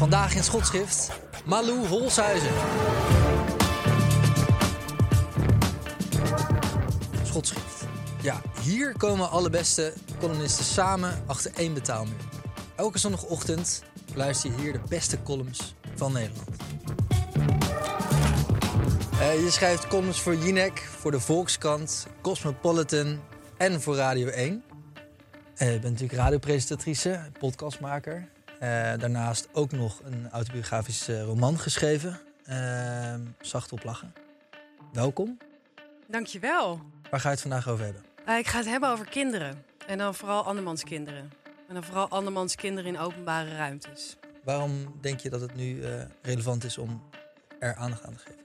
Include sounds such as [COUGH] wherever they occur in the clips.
Vandaag in schotschrift Malou Holshuizen. Schotschrift. Ja, hier komen alle beste columnisten samen achter één betaalmuur. Elke zondagochtend luister je hier de beste columns van Nederland. Eh, je schrijft columns voor Jinek, voor de Volkskrant, Cosmopolitan en voor Radio 1. Eh, je bent natuurlijk radiopresentatrice, podcastmaker. Eh, daarnaast ook nog een autobiografische roman geschreven. Uh, Zacht op lachen. Welkom. Dankjewel. Waar ga je het vandaag over hebben? Uh, ik ga het hebben over kinderen. En dan vooral andermans kinderen. En dan vooral andermans kinderen in openbare ruimtes. Waarom denk je dat het nu uh, relevant is om er aandacht aan te geven?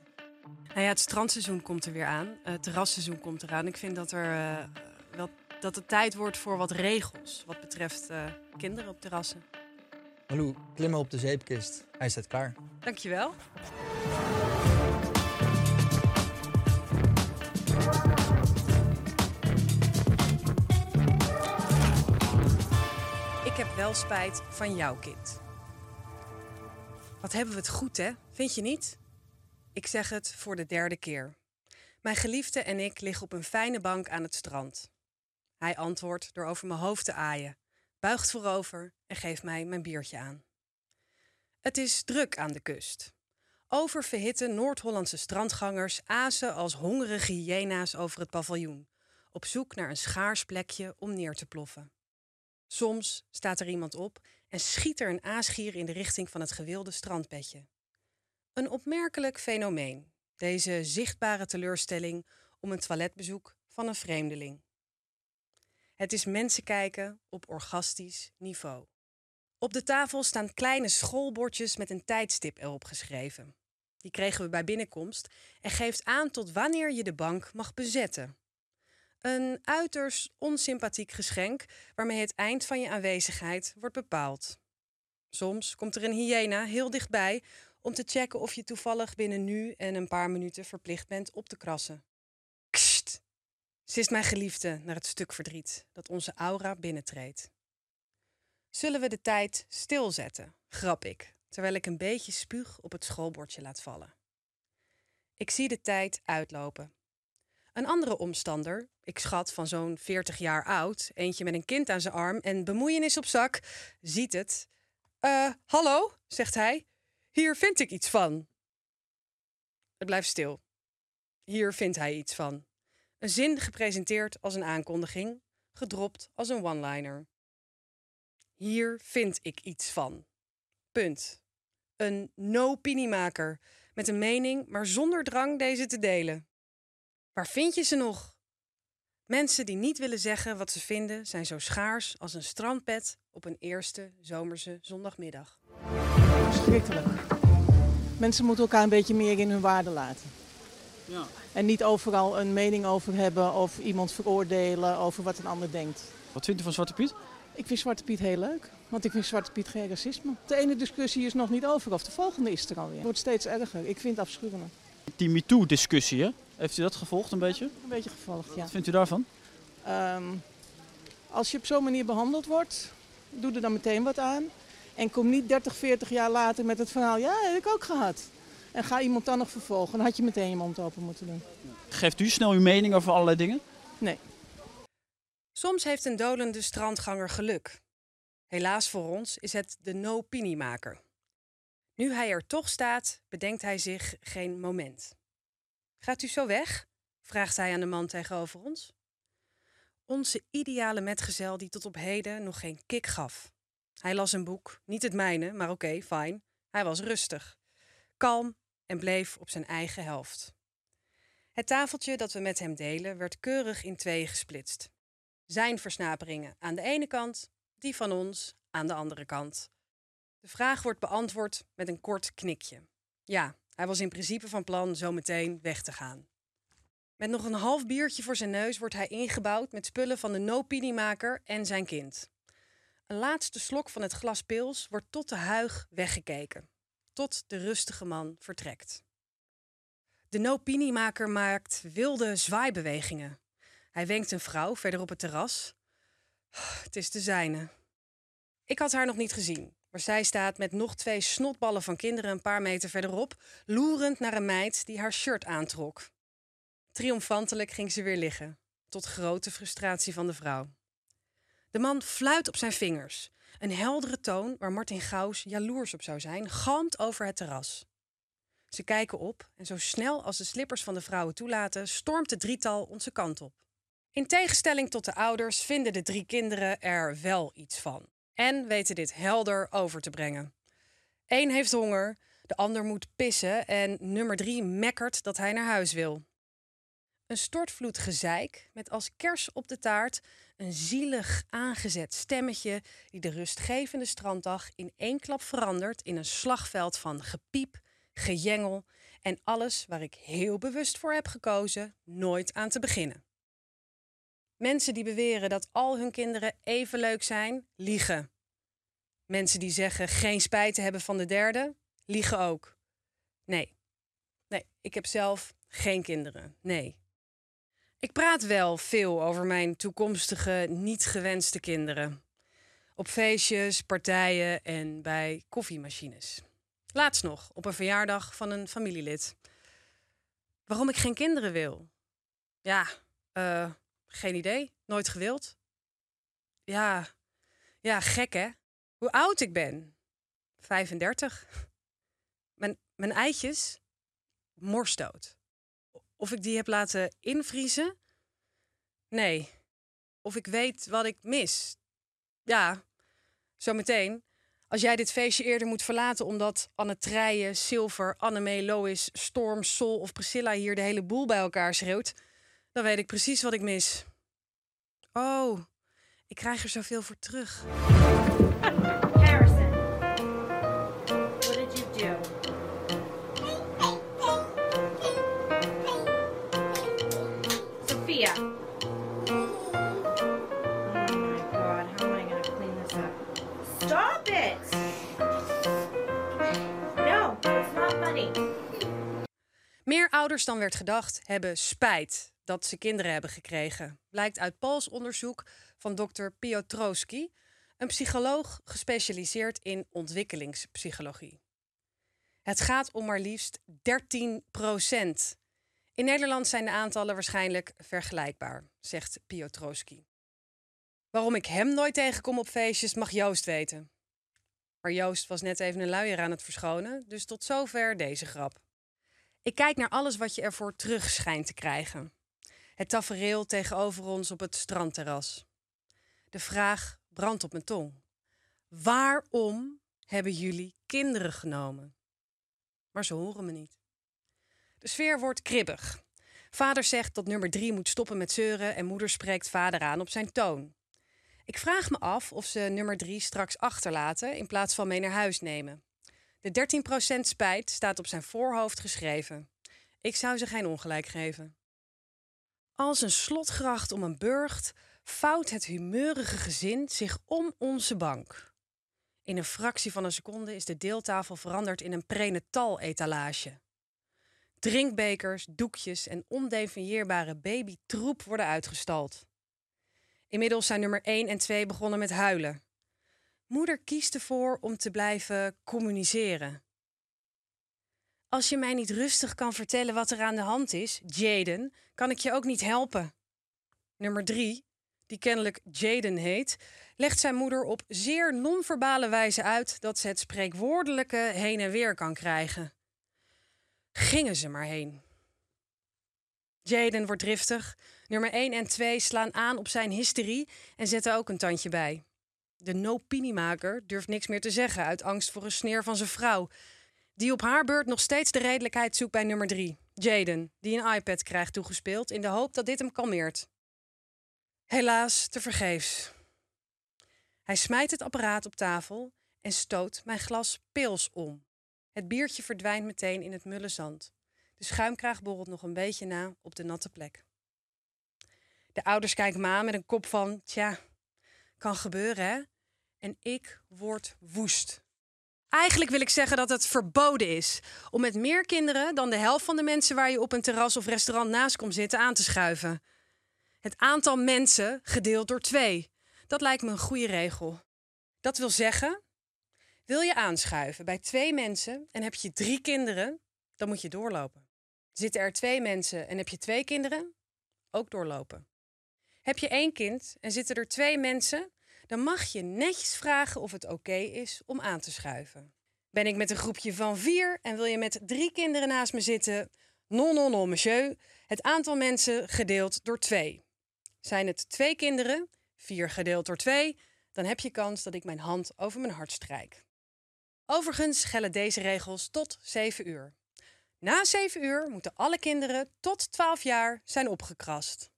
Nou ja, het strandseizoen komt er weer aan. Het terrasseizoen komt eraan. Ik vind dat, er, uh, wel, dat het tijd wordt voor wat regels wat betreft kinderen op terrassen. Malou, klimmen op de zeepkist. Hij staat klaar. Dankjewel. Ik heb wel spijt van jouw kind. Wat hebben we het goed, hè? Vind je niet? Ik zeg het voor de derde keer. Mijn geliefde en ik liggen op een fijne bank aan het strand. Hij antwoordt door over mijn hoofd te aaien buigt voorover en geeft mij mijn biertje aan. Het is druk aan de kust. Oververhitte Noord-Hollandse strandgangers azen als hongerige hyena's over het paviljoen, op zoek naar een schaars plekje om neer te ploffen. Soms staat er iemand op en schiet er een aasgier in de richting van het gewilde strandbedje. Een opmerkelijk fenomeen, deze zichtbare teleurstelling om een toiletbezoek van een vreemdeling. Het is mensen kijken op orgastisch niveau. Op de tafel staan kleine schoolbordjes met een tijdstip erop geschreven. Die kregen we bij binnenkomst en geeft aan tot wanneer je de bank mag bezetten. Een uiterst onsympathiek geschenk waarmee het eind van je aanwezigheid wordt bepaald. Soms komt er een hyena heel dichtbij om te checken of je toevallig binnen nu en een paar minuten verplicht bent op te krassen. Ze is mijn geliefde naar het stuk verdriet dat onze aura binnentreedt. Zullen we de tijd stilzetten, grap ik, terwijl ik een beetje spuug op het schoolbordje laat vallen. Ik zie de tijd uitlopen. Een andere omstander, ik schat van zo'n 40 jaar oud, eentje met een kind aan zijn arm en bemoeienis op zak, ziet het. Eh, hallo, zegt hij. Hier vind ik iets van. Het blijft stil. Hier vindt hij iets van. Een zin gepresenteerd als een aankondiging, gedropt als een one-liner. Hier vind ik iets van. Punt. Een no-opiniemaker met een mening, maar zonder drang deze te delen. Waar vind je ze nog? Mensen die niet willen zeggen wat ze vinden, zijn zo schaars als een strandpet op een eerste zomerse zondagmiddag. Schrikkelijk. Mensen moeten elkaar een beetje meer in hun waarde laten. Ja. En niet overal een mening over hebben of iemand veroordelen over wat een ander denkt. Wat vindt u van Zwarte Piet? Ik vind Zwarte Piet heel leuk, want ik vind Zwarte Piet geen racisme. De ene discussie is nog niet over of de volgende is er alweer. Het wordt steeds erger. Ik vind het afschuwelijk. Die MeToo-discussie, hè? heeft u dat gevolgd een beetje? Een beetje gevolgd, ja. Wat vindt u daarvan? Um, als je op zo'n manier behandeld wordt, doe er dan meteen wat aan. En kom niet 30, 40 jaar later met het verhaal, ja, heb ik ook gehad. En ga iemand dan nog vervolgen. Dan had je meteen je mond open moeten doen. Geeft u snel uw mening over allerlei dingen? Nee. Soms heeft een dolende strandganger geluk. Helaas voor ons is het de no-piniemaker. Nu hij er toch staat, bedenkt hij zich geen moment. Gaat u zo weg? vraagt hij aan de man tegenover ons. Onze ideale metgezel die tot op heden nog geen kick gaf. Hij las een boek, niet het mijne, maar oké, fijn. Hij was rustig, kalm en bleef op zijn eigen helft. Het tafeltje dat we met hem delen werd keurig in tweeën gesplitst. Zijn versnaperingen aan de ene kant, die van ons aan de andere kant. De vraag wordt beantwoord met een kort knikje. Ja, hij was in principe van plan zo meteen weg te gaan. Met nog een half biertje voor zijn neus wordt hij ingebouwd met spullen van de no-piniemaker en zijn kind. Een laatste slok van het glas pils wordt tot de huig weggekeken, tot de rustige man vertrekt. De no-piniemaker maakt wilde zwaaibewegingen. Hij wenkt een vrouw verder op het terras. [SIGHS] Het is de zijne. Ik had haar nog niet gezien, maar zij staat met nog twee snotballen van kinderen een paar meter verderop, loerend naar een meid die haar shirt aantrok. Triomfantelijk ging ze weer liggen, tot grote frustratie van de vrouw. De man fluit op zijn vingers. Een heldere toon waar Martin Gauws jaloers op zou zijn, galmt over het terras. Ze kijken op en zo snel als de slippers van de vrouwen toelaten, stormt het drietal onze kant op. In tegenstelling tot de ouders vinden de drie kinderen er wel iets van en weten dit helder over te brengen. Eén heeft honger, de ander moet pissen en nummer drie mekkert dat hij naar huis wil. Een stortvloed gezeik met als kers op de taart een zielig aangezet stemmetje die de rustgevende stranddag in één klap verandert in een slagveld van gepiep, gejengel en alles waar ik heel bewust voor heb gekozen nooit aan te beginnen. Mensen die beweren dat al hun kinderen even leuk zijn, liegen. Mensen die zeggen geen spijt te hebben van de derde, liegen ook. Nee, nee, ik heb zelf geen kinderen. Nee. Ik praat wel veel over mijn toekomstige niet gewenste kinderen. Op feestjes, partijen en bij koffiemachines. Laatst nog, op een verjaardag van een familielid. Waarom ik geen kinderen wil? Ja, eh, geen idee. Nooit gewild. Ja, ja, gek hè? Hoe oud ik ben? 35. Mijn, mijn eitjes? Morsdood. Of ik die heb laten invriezen? Nee. Of ik weet wat ik mis? Ja, zometeen. Als jij dit feestje eerder moet verlaten omdat Anne Trijen, Silver, Annemee, Lois, Storm, Sol of Priscilla hier de hele boel bij elkaar schreeuwt, dan weet ik precies wat ik mis. Oh, ik krijg er zoveel voor terug. Meer ouders dan werd gedacht hebben spijt dat ze kinderen hebben gekregen. Blijkt uit Pools onderzoek van dokter Piotrowski, een psycholoog gespecialiseerd in ontwikkelingspsychologie. Het gaat om maar liefst 13 procent. In Nederland zijn de aantallen waarschijnlijk vergelijkbaar, zegt Piotrowski. Waarom ik hem nooit tegenkom op feestjes mag Joost weten. Maar Joost was net even een luier aan het verschonen, dus tot zover deze grap. Ik kijk naar alles wat je ervoor terug schijnt te krijgen. Het tafereel tegenover ons op het strandterras. De vraag brandt op mijn tong. Waarom hebben jullie kinderen genomen? Maar ze horen me niet. De sfeer wordt kribbig. Vader zegt dat nummer drie moet stoppen met zeuren en moeder spreekt vader aan op zijn toon. Ik vraag me af of ze nummer drie straks achterlaten in plaats van mee naar huis nemen. De 13% spijt staat op zijn voorhoofd geschreven. Ik zou ze geen ongelijk geven. Als een slotgracht om een burcht vouwt het humeurige gezin zich om onze bank. In een fractie van een seconde is de deeltafel veranderd in een prenatal-etalage. Drinkbekers, doekjes en ondefinieerbare babytroep worden uitgestald. Inmiddels zijn nummer 1 en 2 begonnen met huilen. Moeder kiest ervoor om te blijven communiceren. Als je mij niet rustig kan vertellen wat er aan de hand is, Jaden, kan ik je ook niet helpen. nummer 3, die kennelijk Jaden heet, legt zijn moeder op zeer non-verbale wijze uit dat ze het spreekwoordelijke heen en weer kan krijgen. Gingen ze maar heen. Jaden wordt driftig. Nummer 1 en 2 slaan aan op zijn hysterie en zetten ook een tandje bij. De no-piniemaker durft niks meer te zeggen uit angst voor een sneer van zijn vrouw, die op haar beurt nog steeds de redelijkheid zoekt bij nummer 3, Jaden, die een iPad krijgt toegespeeld in de hoop dat dit hem kalmeert. Helaas, tevergeefs. Hij smijt het apparaat op tafel en stoot mijn glas pils om. Het biertje verdwijnt meteen in het mulle zand. De schuimkraag borrelt nog een beetje na op de natte plek. De ouders kijken me aan met een kop van, tja, kan gebeuren hè? En ik word woest. Eigenlijk wil ik zeggen dat het verboden is om met meer kinderen dan de helft van de mensen waar je op een terras of restaurant naast komt zitten aan te schuiven. Het aantal mensen gedeeld door twee. Dat lijkt me een goede regel. Dat wil zeggen, wil je aanschuiven bij twee mensen en heb je drie kinderen, dan moet je doorlopen. Zitten er twee mensen en heb je twee kinderen, ook doorlopen. Heb je één kind en zitten er twee mensen, dan mag je netjes vragen of het oké is om aan te schuiven. Ben ik met een groepje van vier en wil je met drie kinderen naast me zitten? Non, non, non, monsieur. Het aantal mensen gedeeld door twee. Zijn het twee kinderen, vier gedeeld door twee, dan heb je kans dat ik mijn hand over mijn hart strijk. Overigens gelden deze regels tot 7 uur. Na 7 uur moeten alle kinderen tot 12 jaar zijn opgekrast.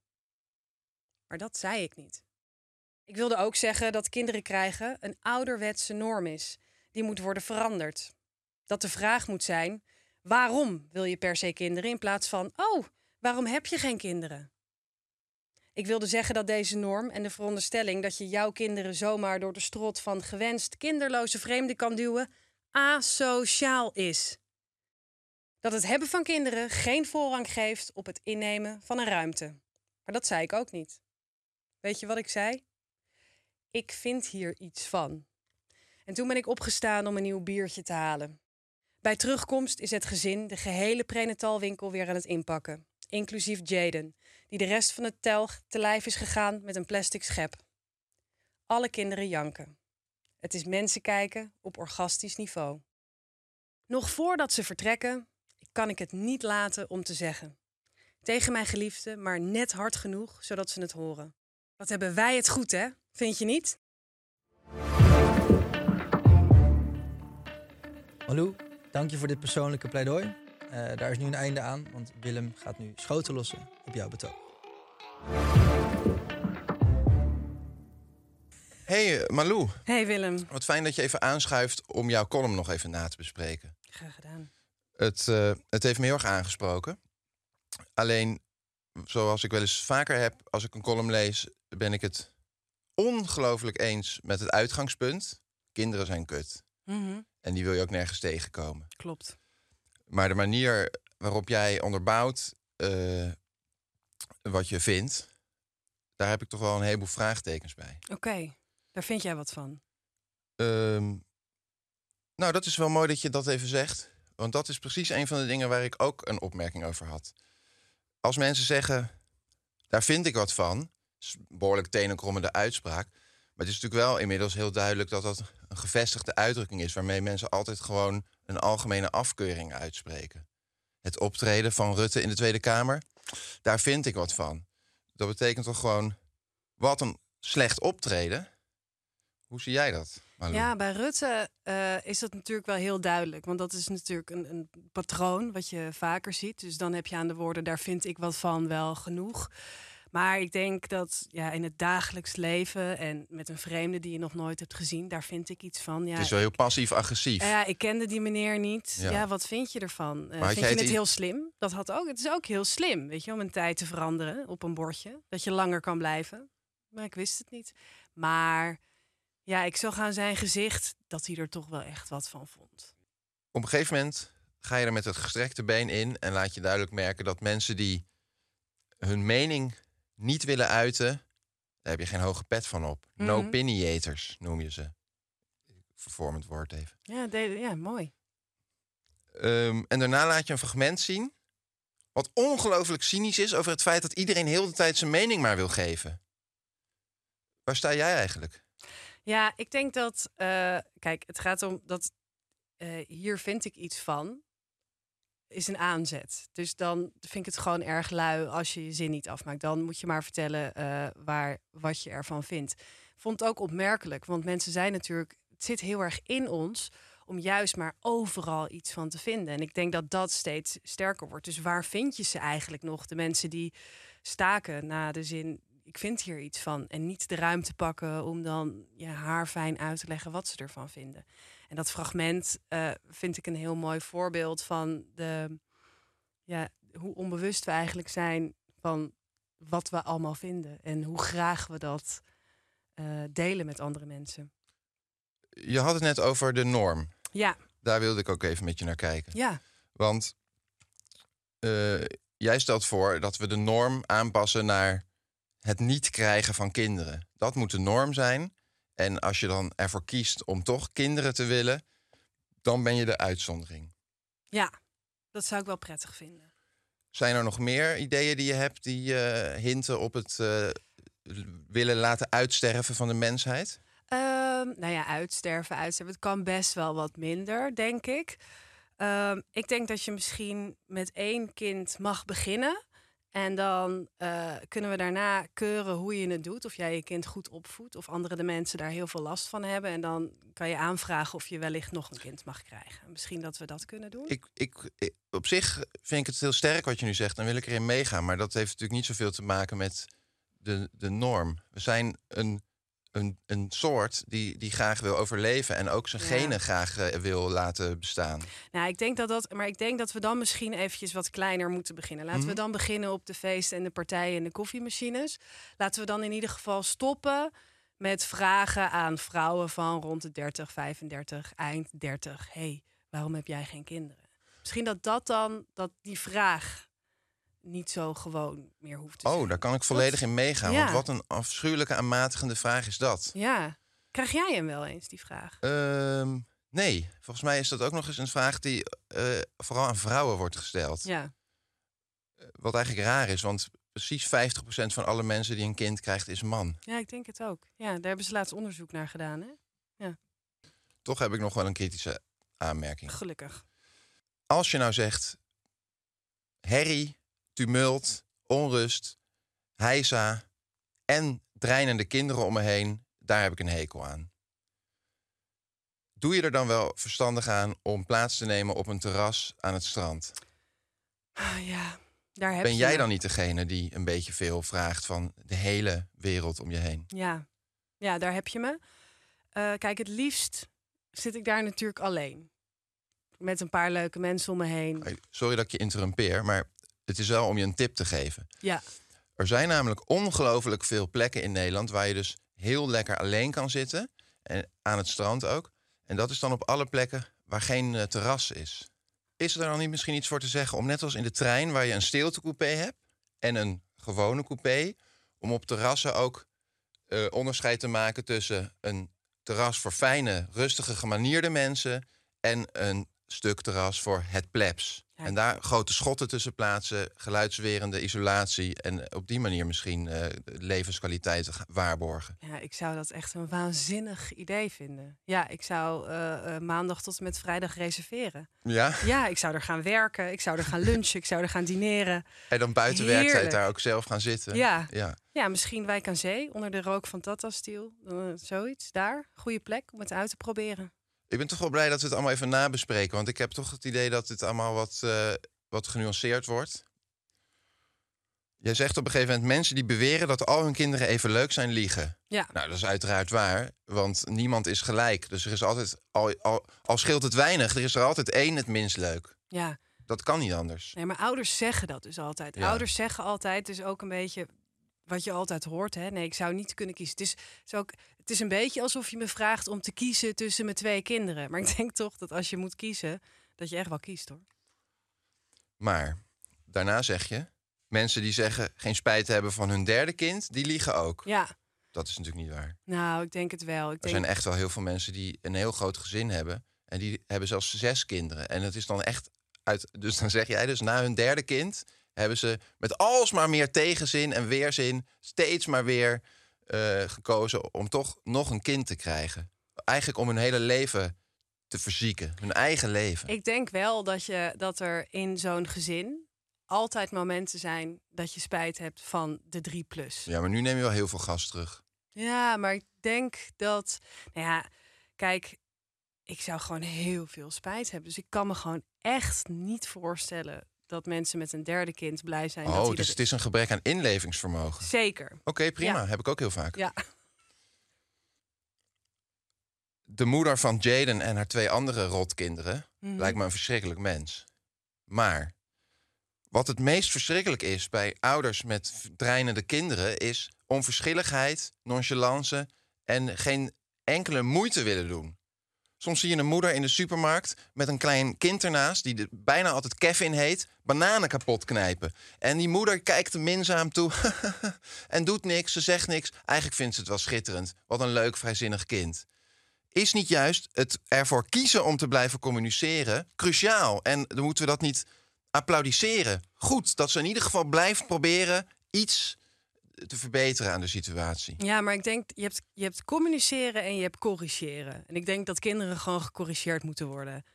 Maar dat zei ik niet. Ik wilde ook zeggen dat kinderen krijgen een ouderwetse norm is. Die moet worden veranderd. Dat de vraag moet zijn: waarom wil je per se kinderen in plaats van: oh, waarom heb je geen kinderen? Ik wilde zeggen dat deze norm en de veronderstelling dat je jouw kinderen zomaar door de strot van gewenst kinderloze vreemden kan duwen, asociaal is. Dat het hebben van kinderen geen voorrang geeft op het innemen van een ruimte. Maar dat zei ik ook niet. Weet je wat ik zei? Ik vind hier iets van. En toen ben ik opgestaan om een nieuw biertje te halen. Bij terugkomst is het gezin de gehele prenatalwinkel weer aan het inpakken, inclusief Jaden, die de rest van het telg te lijf is gegaan met een plastic schep. Alle kinderen janken. Het is mensen kijken op orgastisch niveau. Nog voordat ze vertrekken, kan ik het niet laten om te zeggen. Tegen mijn geliefde, maar net hard genoeg zodat ze het horen. Wat hebben wij het goed, hè? Vind je niet? Malou, dank je voor dit persoonlijke pleidooi. Eh, daar is nu een einde aan, want Willem gaat nu schoten lossen op jouw betoog. Hey eh, Malou, Hey Willem. wat fijn dat je even aanschuift om jouw column nog even na te bespreken. Graag gedaan. Het, eh, het heeft me heel erg aangesproken. Alleen, zoals ik wel eens vaker heb, als ik een column lees, ben ik het ongelooflijk eens met het uitgangspunt. Kinderen zijn kut. Mhm, En die wil je ook nergens tegenkomen. Klopt. Maar de manier waarop jij onderbouwt eh, wat je vindt, daar heb ik toch wel een heleboel vraagtekens bij. Oké, daar vind jij wat van. Ehm, nou, dat is wel mooi dat je dat even zegt. Want dat is precies een van de dingen waar ik ook een opmerking over had. Als mensen zeggen, daar vind ik wat van, behoorlijk tenenkrommende uitspraak. Maar het is natuurlijk wel inmiddels heel duidelijk dat dat een gevestigde uitdrukking is, waarmee mensen altijd gewoon een algemene afkeuring uitspreken. Het optreden van Rutte in de Tweede Kamer, daar vind ik wat van. Dat betekent toch gewoon, wat een slecht optreden. Hoe zie jij dat? Ja, bij Rutte eh, is dat natuurlijk wel heel duidelijk. Want dat is natuurlijk een, een patroon wat je vaker ziet. Dus dan heb je aan de woorden, daar vind ik wat van wel genoeg. Maar ik denk dat ja, in het dagelijks leven en met een vreemde die je nog nooit hebt gezien, daar vind ik iets van. Ja, het is wel heel passief-agressief. Ja, ik kende die meneer niet. Ja. Ja, wat vind je ervan? Eh, Maar had vind je het het heel slim? Dat had ook. Het is ook heel slim, weet je, om een tijd te veranderen op een bordje, dat je langer kan blijven. Maar ik wist het niet. Maar ja, ik zag aan zijn gezicht dat hij er toch wel echt wat van vond. Op een gegeven moment ga je er met het gestrekte been in en laat je duidelijk merken dat mensen die hun mening niet willen uiten, daar heb je geen hoge pet van op. No Mhm. opiniators noem je ze. Vervormend woord even. Ja, de- ja mooi. Ehm, en daarna laat je een fragment zien Wat ongelooflijk cynisch is over het feit dat iedereen heel de tijd zijn mening maar wil geven. Waar sta jij eigenlijk? Ja, ik denk dat. eh, kijk, het gaat om dat. eh, hier vind ik iets van. Is een aanzet. Dus dan vind ik het gewoon erg lui als je je zin niet afmaakt. Dan moet je maar vertellen eh, waar, wat je ervan vindt. Vond het ook opmerkelijk, want mensen zijn natuurlijk. Het zit heel erg in ons om juist maar overal iets van te vinden. En ik denk dat dat steeds sterker wordt. Dus waar vind je ze eigenlijk nog? De mensen die staken na de zin. Ik vind hier iets van. En niet de ruimte pakken om dan je haar fijn uit te leggen wat ze ervan vinden. En dat fragment eh, vind ik een heel mooi voorbeeld van de, ja, hoe onbewust we eigenlijk zijn van wat we allemaal vinden. En hoe graag we dat eh, delen met andere mensen. Je had het net over de norm. Ja, Daar wilde ik ook even met je naar kijken. ja, Want eh, jij stelt voor dat we de norm aanpassen naar het niet krijgen van kinderen. Dat moet de norm zijn. En als je dan ervoor kiest om toch kinderen te willen, dan ben je de uitzondering. ja. Dat zou ik wel prettig vinden. Zijn er nog meer ideeën die je hebt die eh, hinten op het eh, willen laten uitsterven van de mensheid? Ehm, nou ja, uitsterven, uitsterven. Het kan best wel wat minder, denk ik. Ehm, ik denk dat je misschien met één kind mag beginnen. En dan eh, kunnen we daarna keuren hoe je het doet. Of jij je kind goed opvoedt. Of andere de mensen daar heel veel last van hebben. En dan kan je aanvragen of je wellicht nog een kind mag krijgen. Misschien dat we dat kunnen doen. Ik, ik, op zich vind ik het heel sterk wat je nu zegt. Dan wil ik erin meegaan. Maar dat heeft natuurlijk niet zoveel te maken met de, de norm. We zijn een, een, een soort die, die graag wil overleven. En ook zijn Ja. genen graag eh, wil laten bestaan. Nou, ik denk dat dat, maar ik denk dat we dan misschien eventjes wat kleiner moeten beginnen. Laten Mhm. we dan beginnen op de feesten en de partijen en de koffiemachines. Laten we dan in ieder geval stoppen met vragen aan vrouwen van rond de 30, 35, eind 30. hey, waarom heb jij geen kinderen? Misschien dat dat dan, dat die vraag niet zo gewoon meer hoeft te zijn. Oh, daar kan ik volledig in meegaan. Ja. Want wat een afschuwelijke aanmatigende vraag is dat. Ja. Krijg jij hem wel eens, die vraag? Ehm, nee, volgens mij is dat ook nog eens een vraag die eh, vooral aan vrouwen wordt gesteld. Ja. Wat eigenlijk raar is, want precies 50% van alle mensen die een kind krijgt is man. ja, ik denk het ook. Ja, daar hebben ze laatst onderzoek naar gedaan, hè? Toch heb ik nog wel een kritische aanmerking. Gelukkig. Als je nou zegt herrie, tumult, onrust, heisa en dreinende kinderen om me heen, daar heb ik een hekel aan. Doe je er dan wel verstandig aan om plaats te nemen op een terras aan het strand? Ah, ja, daar heb Ben je jij me. dan niet degene die een beetje veel vraagt van de hele wereld om je heen? Ja, ja daar heb je me. Eh, kijk, het liefst zit ik daar natuurlijk alleen. Met een paar leuke mensen om me heen. Sorry dat ik je interrumpeer, maar het is wel om je een tip te geven. Ja, Er zijn namelijk ongelooflijk veel plekken in Nederland waar je dus heel lekker alleen kan zitten. En aan het strand ook. En dat is dan op alle plekken waar geen eh, terras is. Is er dan niet misschien iets voor te zeggen om net als in de trein waar je een stiltecoupé hebt en een gewone coupé, om op terrassen ook eh, onderscheid te maken tussen een terras voor fijne, rustige, gemanierde mensen en een stuk terras voor het plebs. Ja. En daar grote schotten tussen plaatsen, geluidswerende isolatie en op die manier misschien eh, de levenskwaliteit waarborgen. ja, ik zou dat echt een waanzinnig idee vinden. Ja, ik zou eh, eh, maandag tot en met vrijdag reserveren. Ja? Ja, ik zou er gaan werken, ik zou er gaan lunchen, ik zou er gaan dineren. En dan buiten werktijd Heerlijk. daar ook zelf gaan zitten. Ja. ja. Ja, misschien Wijk aan Zee, onder de rook van Tata Steel. Eh, zoiets, daar. Goede plek om het uit te proberen. Ik ben toch wel blij dat we het allemaal even nabespreken. Want ik heb toch het idee dat dit allemaal wat, eh, wat genuanceerd wordt. Jij zegt op een gegeven moment... mensen die beweren dat al hun kinderen even leuk zijn, liegen. Ja. Nou, dat is uiteraard waar. Want niemand is gelijk. Dus er is altijd... Al, al, al scheelt het weinig, er is er altijd één het minst leuk. Ja, Dat kan niet anders. Nee, maar ouders zeggen dat dus altijd. Ja. Ouders zeggen altijd, dus ook een beetje wat je altijd hoort. Hè? Nee, ik zou niet kunnen kiezen. Het is, het, is ook, het is een beetje alsof je me vraagt om te kiezen tussen mijn twee kinderen. Maar ik denk toch dat als je moet kiezen, dat je echt wel kiest hoor. Maar daarna zeg je... mensen die zeggen geen spijt hebben van hun derde kind... die liegen ook. Ja, Dat is natuurlijk niet waar. nou, ik denk het wel. Ik Er denk, zijn echt wel heel veel mensen die een heel groot gezin hebben. En die hebben zelfs zes kinderen. En het is dan echt uit. Dus dan zeg jij dus na hun derde kind hebben ze met alsmaar meer tegenzin en weerzin steeds maar weer eh, gekozen om toch nog een kind te krijgen. Eigenlijk om hun hele leven te verzieken, hun eigen leven. Ik denk wel dat, je, dat er in zo'n gezin altijd momenten zijn dat je spijt hebt van de 3 plus. Ja, maar nu neem je wel heel veel gas terug. Ja, maar ik denk dat. Nou ja, kijk, ik zou gewoon heel veel spijt hebben. Dus ik kan me gewoon echt niet voorstellen dat mensen met een derde kind blij zijn. Oh, dus er het is een gebrek aan inlevingsvermogen. Zeker. Oké, prima. Ja. Heb ik ook heel vaak. Ja. De moeder van Jaden en haar twee andere rotkinderen Mhm. lijkt me een verschrikkelijk mens. Maar wat het meest verschrikkelijk is bij ouders met dreinende kinderen... is onverschilligheid, nonchalance en geen enkele moeite willen doen. Soms zie je een moeder in de supermarkt met een klein kind ernaast... die de- bijna altijd Kevin heet, bananen kapot knijpen. En die moeder kijkt er minzaam toe [LAUGHS] en doet niks, ze zegt niks. Eigenlijk vindt ze het wel schitterend. Wat een leuk, vrijzinnig kind is niet juist het ervoor kiezen om te blijven communiceren cruciaal? En dan moeten we dat niet applaudisseren. Goed, dat ze in ieder geval blijft proberen iets te verbeteren aan de situatie. Ja, maar ik denk, je hebt, je hebt communiceren en je hebt corrigeren. En ik denk dat kinderen gewoon gecorrigeerd moeten worden.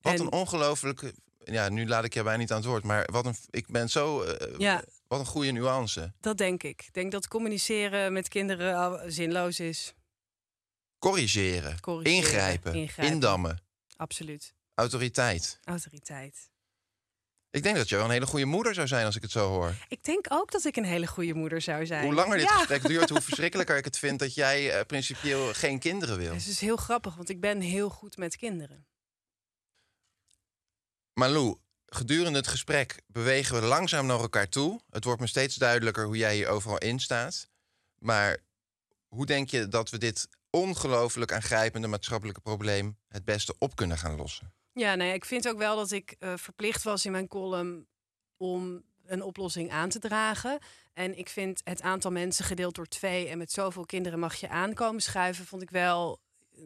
Wat En- een ongelooflijke... Ja, nu laat ik je bijna niet aan het woord, maar wat een, ik ben zo... eh, Ja. Wat een goede nuance. Dat denk ik. Ik denk dat communiceren met kinderen zinloos is. Corrigeren, Corrigeren, ingrijpen, ingrijpen. indammen, Absoluut. autoriteit. Autoriteit. Ik denk dat je wel een hele goede moeder zou zijn als ik het zo hoor. Ik denk ook dat ik een hele goede moeder zou zijn. Hoe langer dit Ja. gesprek duurt, hoe [LAUGHS] verschrikkelijker ik het vind dat jij eh, principieel geen kinderen wil. Het is heel grappig, want ik ben heel goed met kinderen. Malou, gedurende het gesprek bewegen we langzaam naar elkaar toe. Het wordt me steeds duidelijker hoe jij hier overal in staat. Maar hoe denk je dat we dit ongelooflijk aangrijpende maatschappelijke probleem het beste op kunnen gaan lossen? Ja, nee, ik vind ook wel dat ik eh, verplicht was in mijn column om een oplossing aan te dragen. En ik vind het aantal mensen gedeeld door twee en met zoveel kinderen mag je aankomen schuiven, vond ik wel, eh,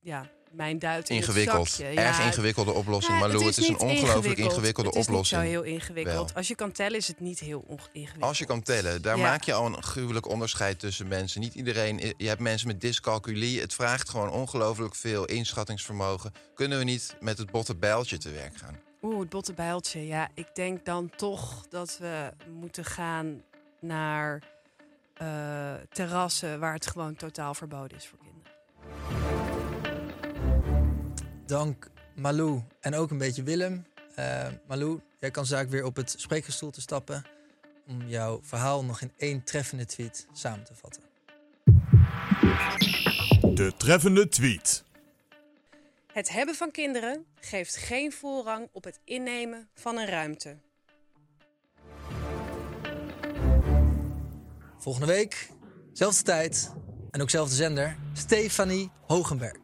ja, mijn duit in Ingewikkeld. Het zakje. Erg Ja, ingewikkelde oplossing, nou, Malou. Het is, een ongelooflijk ingewikkeld. ingewikkelde het is oplossing. niet zo heel ingewikkeld. Wel. Als je kan tellen is het niet heel ingewikkeld. Als je kan tellen, daar Ja. maak je al een gruwelijk onderscheid tussen mensen. Niet iedereen, je hebt mensen met dyscalculie. Het vraagt gewoon ongelooflijk veel inschattingsvermogen. Kunnen we niet met het botte bijltje te werk gaan? Oeh, het botte bijltje. Ja, ik denk dan toch dat we moeten gaan naar eh, terrassen waar het gewoon totaal verboden is voor kinderen. Dank Malou en ook een beetje Willem. Eh, Malou, jij kan zaak weer op het spreekgestoel te stappen... om jouw verhaal nog in één treffende tweet samen te vatten. De treffende tweet. Het hebben van kinderen geeft geen voorrang op het innemen van een ruimte. Volgende week, zelfde tijd en ook zelfde zender, Stefanie Hogenberg.